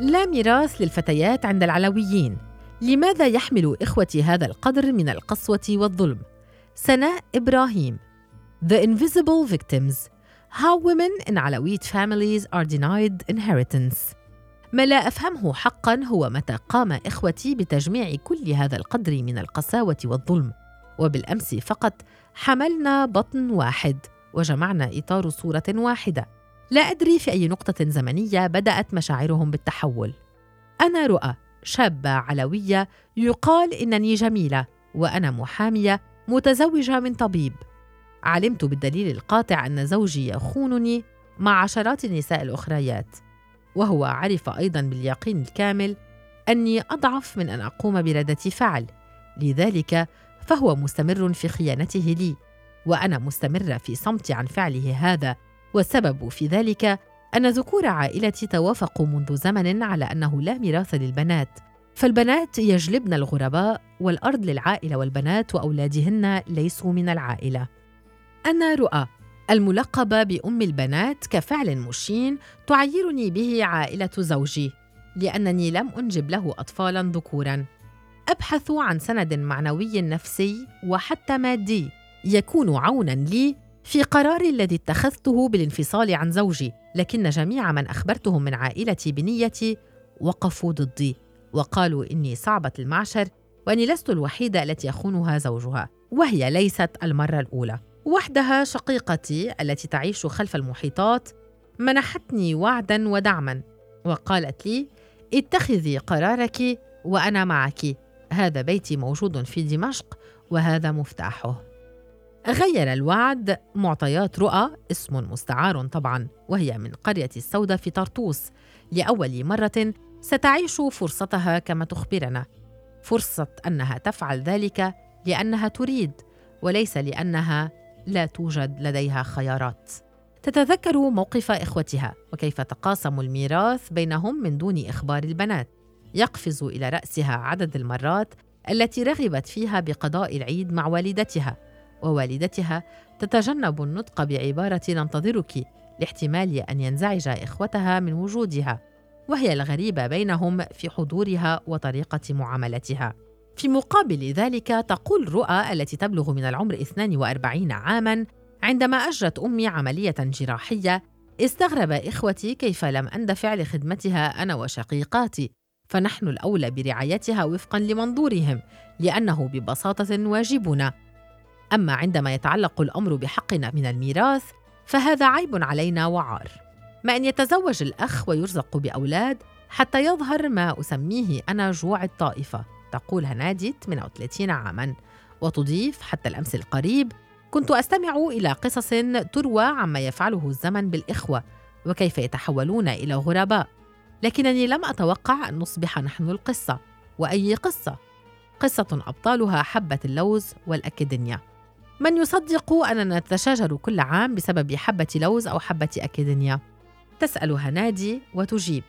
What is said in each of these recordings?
لا ميراث للفتيات عند العلويين. لماذا يحمل إخوتي هذا القدر من القسوة والظلم؟ سناء إبراهيم. The Invisible Victims. How Women in Alawite Families Are Denied Inheritance. ما لا أفهمه حقا هو متى قام إخوتي بتجميع كل هذا القدر من القساوة والظلم. وبالأمس فقط حملنا بطن واحد وجمعنا إطار صورة واحدة. لا أدري في أي نقطة زمنية بدأت مشاعرهم بالتحول. أنا رؤى شابة علوية يقال إنني جميلة وأنا محامية متزوجة من طبيب. علمت بالدليل القاطع أن زوجي يخونني مع عشرات النساء الأخريات. وهو عرف أيضا باليقين الكامل أني أضعف من أن أقوم بردة فعل. لذلك فهو مستمر في خيانته لي وأنا مستمرة في صمتي عن فعله هذا والسبب في ذلك أن ذكور عائلتي توافقوا منذ زمن على أنه لا ميراث للبنات. فالبنات يجلبن الغرباء والأرض للعائلة والبنات وأولادهن ليسوا من العائلة. أنا رؤى الملقبة بأم البنات كفعل مشين تعيرني به عائلة زوجي لأنني لم أنجب له أطفالا ذكورا. أبحث عن سند معنوي نفسي وحتى مادي يكون عونا لي في قراري الذي اتخذته بالانفصال عن زوجي لكن جميع من أخبرتهم من عائلتي بنيتي وقفوا ضدي وقالوا إني صعبة المعشر وأني لست الوحيدة التي يخونها زوجها وهي ليست المرة الأولى. وحدها شقيقتي التي تعيش خلف المحيطات منحتني وعدا ودعما وقالت لي اتخذي قرارك وأنا معك هذا بيتي موجود في دمشق وهذا مفتاحه. غير الوعد معطيات رؤى اسم مستعار طبعا وهي من قرية السوداء في طرطوس. لأول مرة ستعيش فرصتها كما تخبرنا. فرصة أنها تفعل ذلك لأنها تريد وليس لأنها لا توجد لديها خيارات. تتذكر موقف إخوتها وكيف تقاسموا الميراث بينهم من دون إخبار البنات. يقفز إلى رأسها عدد المرات التي رغبت فيها بقضاء العيد مع والدتها. ووالدتها تتجنب النطق بعبارة ننتظرك لاحتمال أن ينزعج إخوتها من وجودها وهي الغريبة بينهم في حضورها وطريقة معاملتها. في مقابل ذلك تقول رؤى التي تبلغ من العمر 42 عاما عندما أجرت أمي عملية جراحية استغرب إخوتي كيف لم أندفع لخدمتها أنا وشقيقاتي فنحن الأولى برعايتها وفقا لمنظورهم لأنه ببساطة واجبنا. أما عندما يتعلق الأمر بحقنا من الميراث فهذا عيب علينا وعار. ما أن يتزوج الأخ ويرزق بأولاد حتى يظهر ما أسميه أنا جوع الطائفة تقول هنادي 38 عاما. وتضيف حتى الأمس القريب كنت أستمع إلى قصص تروى عما يفعله الزمن بالإخوة وكيف يتحولون إلى غرباء. لكنني لم أتوقع أن نصبح نحن القصة. وأي قصة؟ قصة أبطالها حبة اللوز والاكيدنيا من يصدق أننا نتشاجر كل عام بسبب حبة لوز أو حبة أكيدنيا؟ تسأل هنادي وتجيب.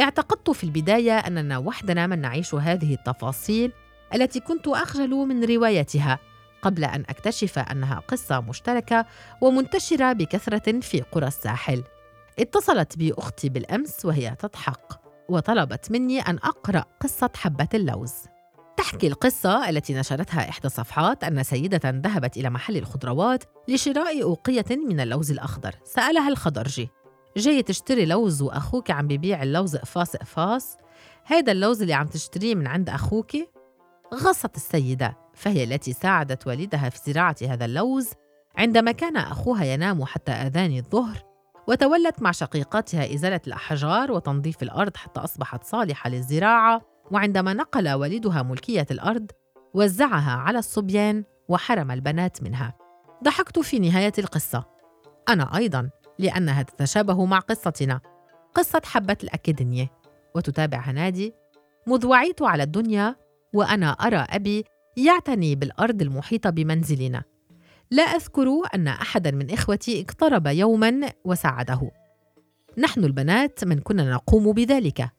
اعتقدت في البداية أننا وحدنا من نعيش هذه التفاصيل التي كنت أخجل من روايتها قبل أن أكتشف أنها قصة مشتركة ومنتشرة بكثرة في قرى الساحل. اتصلت بي أختي بالأمس وهي تضحك وطلبت مني أن أقرأ قصة حبة اللوز. تحكي القصة التي نشرتها إحدى الصفحات أن سيدة ذهبت إلى محل الخضروات لشراء أوقية من اللوز الأخضر. سألها الخضرجي جاي تشتري لوز وأخوك عم ببيع اللوز إقفاص إقفاص؟ هيدا اللوز اللي عم تشتريه من عند أخوك؟ غصت السيدة فهي التي ساعدت والدها في زراعة هذا اللوز عندما كان أخوها ينام حتى آذان الظهر وتولت مع شقيقاتها إزالة الأحجار وتنظيف الأرض حتى أصبحت صالحة للزراعة. وعندما نقل والدها ملكية الأرض وزعها على الصبيان وحرم البنات منها. ضحكت في نهاية القصة. أنا أيضا لأنها تتشابه مع قصتنا. قصة حبة الأكيدنية وتتابع هنادي مذ وعيت على الدنيا وأنا أرى أبي يعتني بالأرض المحيطة بمنزلنا. لا أذكر أن أحدا من إخوتي اقترب يوما وساعده. نحن البنات من كنا نقوم بذلك.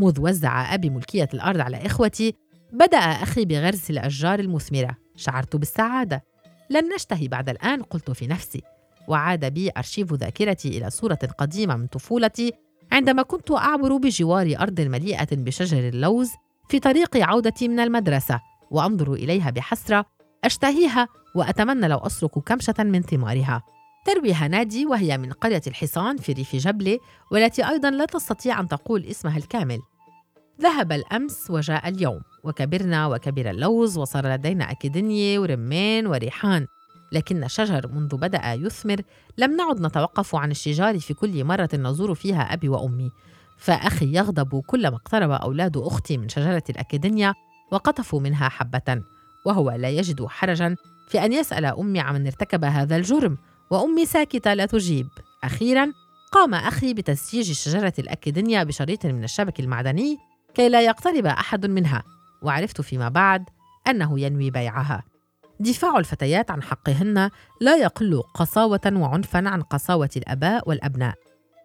مذ وزع أبي ملكية الأرض على إخوتي بدأ أخي بغرس الأشجار المثمرة. شعرت بالسعادة. لن نشتهي بعد الآن قلت في نفسي. وعاد بي أرشيف ذاكرتي إلى صورة قديمة من طفولتي عندما كنت أعبر بجوار أرض مليئة بشجر اللوز في طريق عودتي من المدرسة وأنظر إليها بحسرة. أشتهيها وأتمنى لو أسلك كمشة من ثمارها. تروي هنادي وهي من قرية الحصان في ريف جبلة والتي أيضا لا تستطيع أن تقول اسمها الكامل. ذهب الأمس وجاء اليوم وكبرنا وكبر اللوز وصار لدينا أكيدنية ورمان وريحان. لكن الشجر منذ بدأ يثمر لم نعد نتوقف عن الشجار في كل مرة نزور فيها أبي وأمي. فأخي يغضب كلما اقترب أولاد أختي من شجرة الأكيدنيا وقطفوا منها حبة وهو لا يجد حرجا في أن يسأل أمي عمن ارتكب هذا الجرم. وأمي ساكتة لا تجيب. أخيرا قام أخي بتسييج شجرة الأكيدنيا بشريط من الشبك المعدني كي لا يقترب أحد منها. وعرفت فيما بعد أنه ينوي بيعها. دفاع الفتيات عن حقهن لا يقل قساوة وعنفا عن قساوة الآباء والأبناء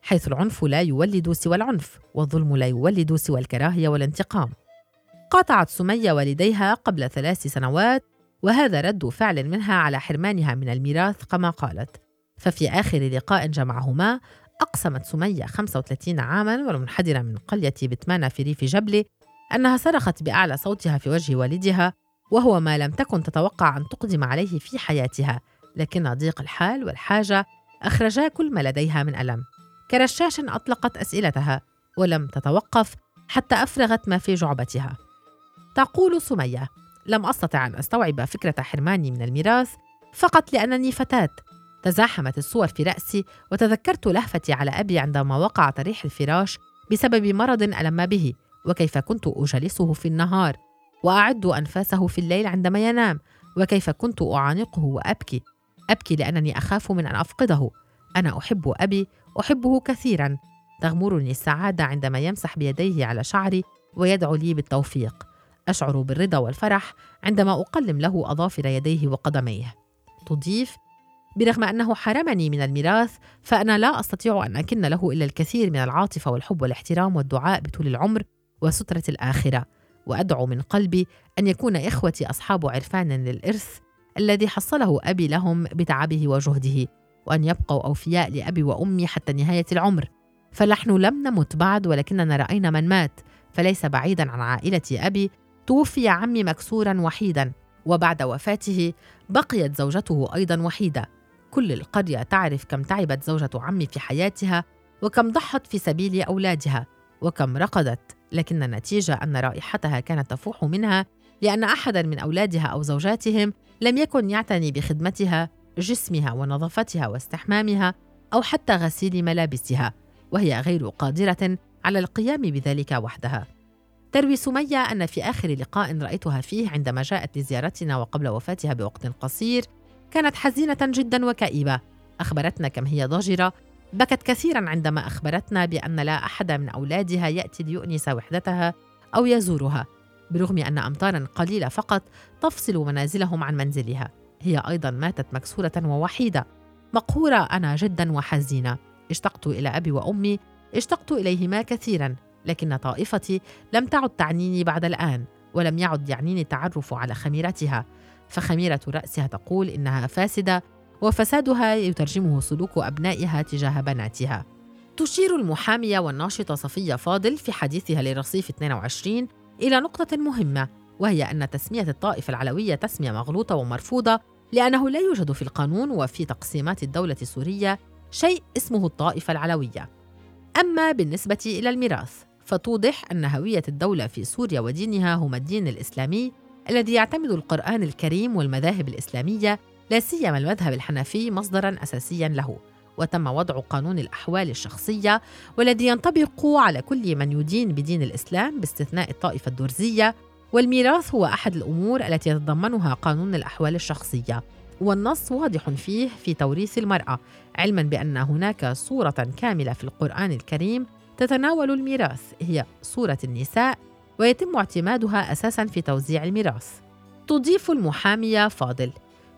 حيث العنف لا يولد سوى العنف والظلم لا يولد سوى الكراهية والانتقام. قاطعت سمية والديها قبل ثلاث سنوات وهذا رد فعل منها على حرمانها من الميراث كما قالت. ففي آخر لقاء جمعهما أقسمت سمية 35 عاما والمنحدرة من قرية بتمانة في ريف جبلة أنها صرخت بأعلى صوتها في وجه والدها وهو ما لم تكن تتوقع أن تقدم عليه في حياتها لكن ضيق الحال والحاجة أخرجا كل ما لديها من ألم. كرشاش أطلقت أسئلتها ولم تتوقف حتى أفرغت ما في جعبتها. تقول سمية لم أستطع أن أستوعب فكرة حرماني من الميراث فقط لأنني فتاة تزاحمت الصور في رأسي وتذكرت لهفتي على أبي عندما وقع طريح الفراش بسبب مرض ألم به وكيف كنت أجلسه في النهار وأعد أنفاسه في الليل عندما ينام وكيف كنت أعانقه وأبكي. أبكي لأنني أخاف من أن أفقده. أنا أحب أبي أحبه كثيرا. تغمرني السعادة عندما يمسح بيديه على شعري ويدعو لي بالتوفيق. أشعر بالرضا والفرح عندما أقلم له أظافر يديه وقدميه. تضيف برغم أنه حرمني من الميراث فأنا لا أستطيع أن أكن له إلا الكثير من العاطفة والحب والاحترام والدعاء بطول العمر وسترة الآخرة. وأدعو من قلبي أن يكون إخوتي أصحاب عرفان للإرث الذي حصله أبي لهم بتعبه وجهده وأن يبقوا أوفياء لأبي وأمي حتى نهاية العمر. فنحن لم نمت بعد ولكننا رأينا من مات فليس بعيدا عن عائلة أبي. توفي عمي مكسورا وحيدا وبعد وفاته بقيت زوجته أيضا وحيدة. كل القرية تعرف كم تعبت زوجة عمي في حياتها وكم ضحت في سبيل أولادها وكم رقدت لكن النتيجة أن رائحتها كانت تفوح منها لأن أحدا من أولادها أو زوجاتهم لم يكن يعتني بخدمتها جسمها ونظافتها واستحمامها أو حتى غسيل ملابسها وهي غير قادرة على القيام بذلك وحدها. تروي سمية أن في آخر لقاء رأيتها فيه عندما جاءت لزيارتنا وقبل وفاتها بوقت قصير كانت حزينة جدا وكئيبة. أخبرتنا كم هي ضجرة. بكت كثيرا عندما أخبرتنا بأن لا أحد من أولادها يأتي ليؤنس وحدتها أو يزورها برغم أن أمطارا قليلة فقط تفصل منازلهم عن منزلها. هي أيضا ماتت مكسورة ووحيدة. مقهورة أنا جدا وحزينة. اشتقت إلى أبي وأمي. اشتقت إليهما كثيرا لكن طائفتي لم تعد تعنيني بعد الآن ولم يعد يعنيني التعرف على خميرتها. فخميرة رأسها تقول إنها فاسدة وفسادها يترجمه سلوك أبنائها تجاه بناتها. تشير المحامية والناشطة صفية فاضل في حديثها لرصيف 22 إلى نقطة مهمة وهي أن تسمية الطائفة العلوية تسمية مغلوطة ومرفوضة لأنه لا يوجد في القانون وفي تقسيمات الدولة السورية شيء اسمه الطائفة العلوية. أما بالنسبة إلى الميراث فتوضح أن هوية الدولة في سوريا ودينها هما الدين الإسلامي الذي يعتمد القرآن الكريم والمذاهب الإسلامية لا سيما المذهب الحنفي مصدرا أساسيا له وتم وضع قانون الأحوال الشخصية والذي ينطبق على كل من يدين بدين الإسلام باستثناء الطائفة الدرزية والميراث هو أحد الأمور التي يتضمنها قانون الأحوال الشخصية. والنص واضح فيه في توريث المرأة علما بأن هناك صورة كاملة في القرآن الكريم تتناول الميراث هي صورة النساء ويتم اعتمادها أساسا في توزيع الميراث. تضيف المحامية فاضل.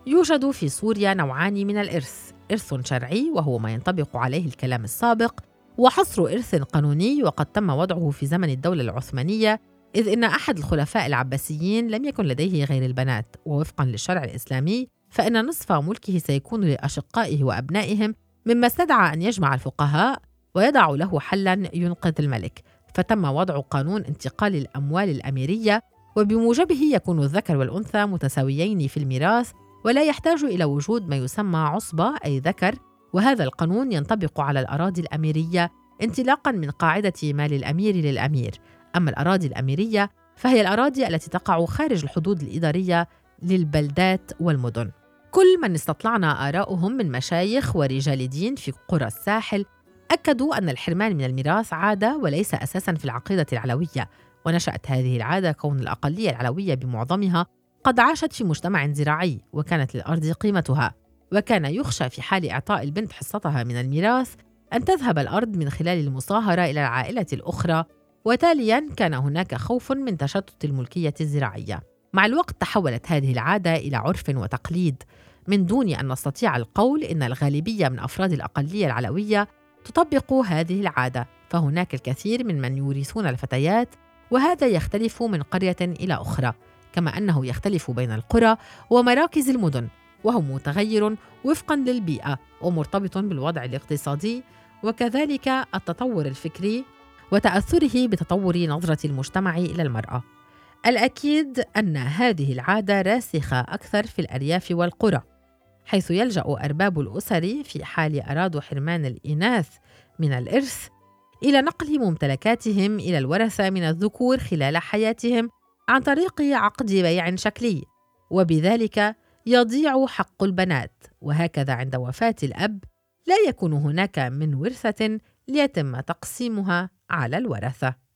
يوجد في سوريا نوعان من الإرث إرث شرعي وهو ما ينطبق عليه الكلام السابق وحصر إرث قانوني وقد تم وضعه في زمن الدولة العثمانية إذ إن أحد الخلفاء العباسيين لم يكن لديه غير البنات. ووفقا للشرع الإسلامي فإن نصف ملكه سيكون لأشقائه وأبنائهم مما استدعى أن يجمع الفقهاء ويضع له حلا ينقذ الملك. فتم وضع قانون انتقال الأموال الأميرية وبموجبه يكون الذكر والأنثى متساويين في الميراث ولا يحتاج إلى وجود ما يسمى عصبة أي ذكر وهذا القانون ينطبق على الأراضي الأميرية انطلاقا من قاعدة مال الأمير للأمير. أما الأراضي الأميرية فهي الأراضي التي تقع خارج الحدود الإدارية للبلدات والمدن. كل من استطلعنا آراؤهم من مشايخ ورجال دين في قرى الساحل أكدوا أن الحرمان من الميراث عادة وليس أساسا في العقيدة العلوية ونشأت هذه العادة كون الأقلية العلوية بمعظمها قد عاشت في مجتمع زراعي وكانت للأرض قيمتها وكان يخشى في حال إعطاء البنت حصتها من الميراث أن تذهب الأرض من خلال المصاهرة إلى العائلة الأخرى وتاليا كان هناك خوف من تشتت الملكية الزراعية. مع الوقت تحولت هذه العادة إلى عرف وتقليد من دون أن نستطيع القول إن الغالبية من أفراد الأقلية العلوية تطبق هذه العادة فهناك الكثير من من يورثون الفتيات وهذا يختلف من قرية إلى أخرى كما أنه يختلف بين القرى ومراكز المدن وهو متغير وفقا للبيئة ومرتبط بالوضع الاقتصادي وكذلك التطور الفكري وتأثره بتطور نظرة المجتمع إلى المرأة. الأكيد أن هذه العادة راسخة أكثر في الأرياف والقرى، حيث يلجأ أرباب الأسر في حال أرادوا حرمان الإناث من الإرث إلى نقل ممتلكاتهم إلى الورثة من الذكور خلال حياتهم عن طريق عقد بيع شكلي، وبذلك يضيع حق البنات، وهكذا عند وفاة الأب لا يكون هناك من ورثة ليتم تقسيمها على الورثة.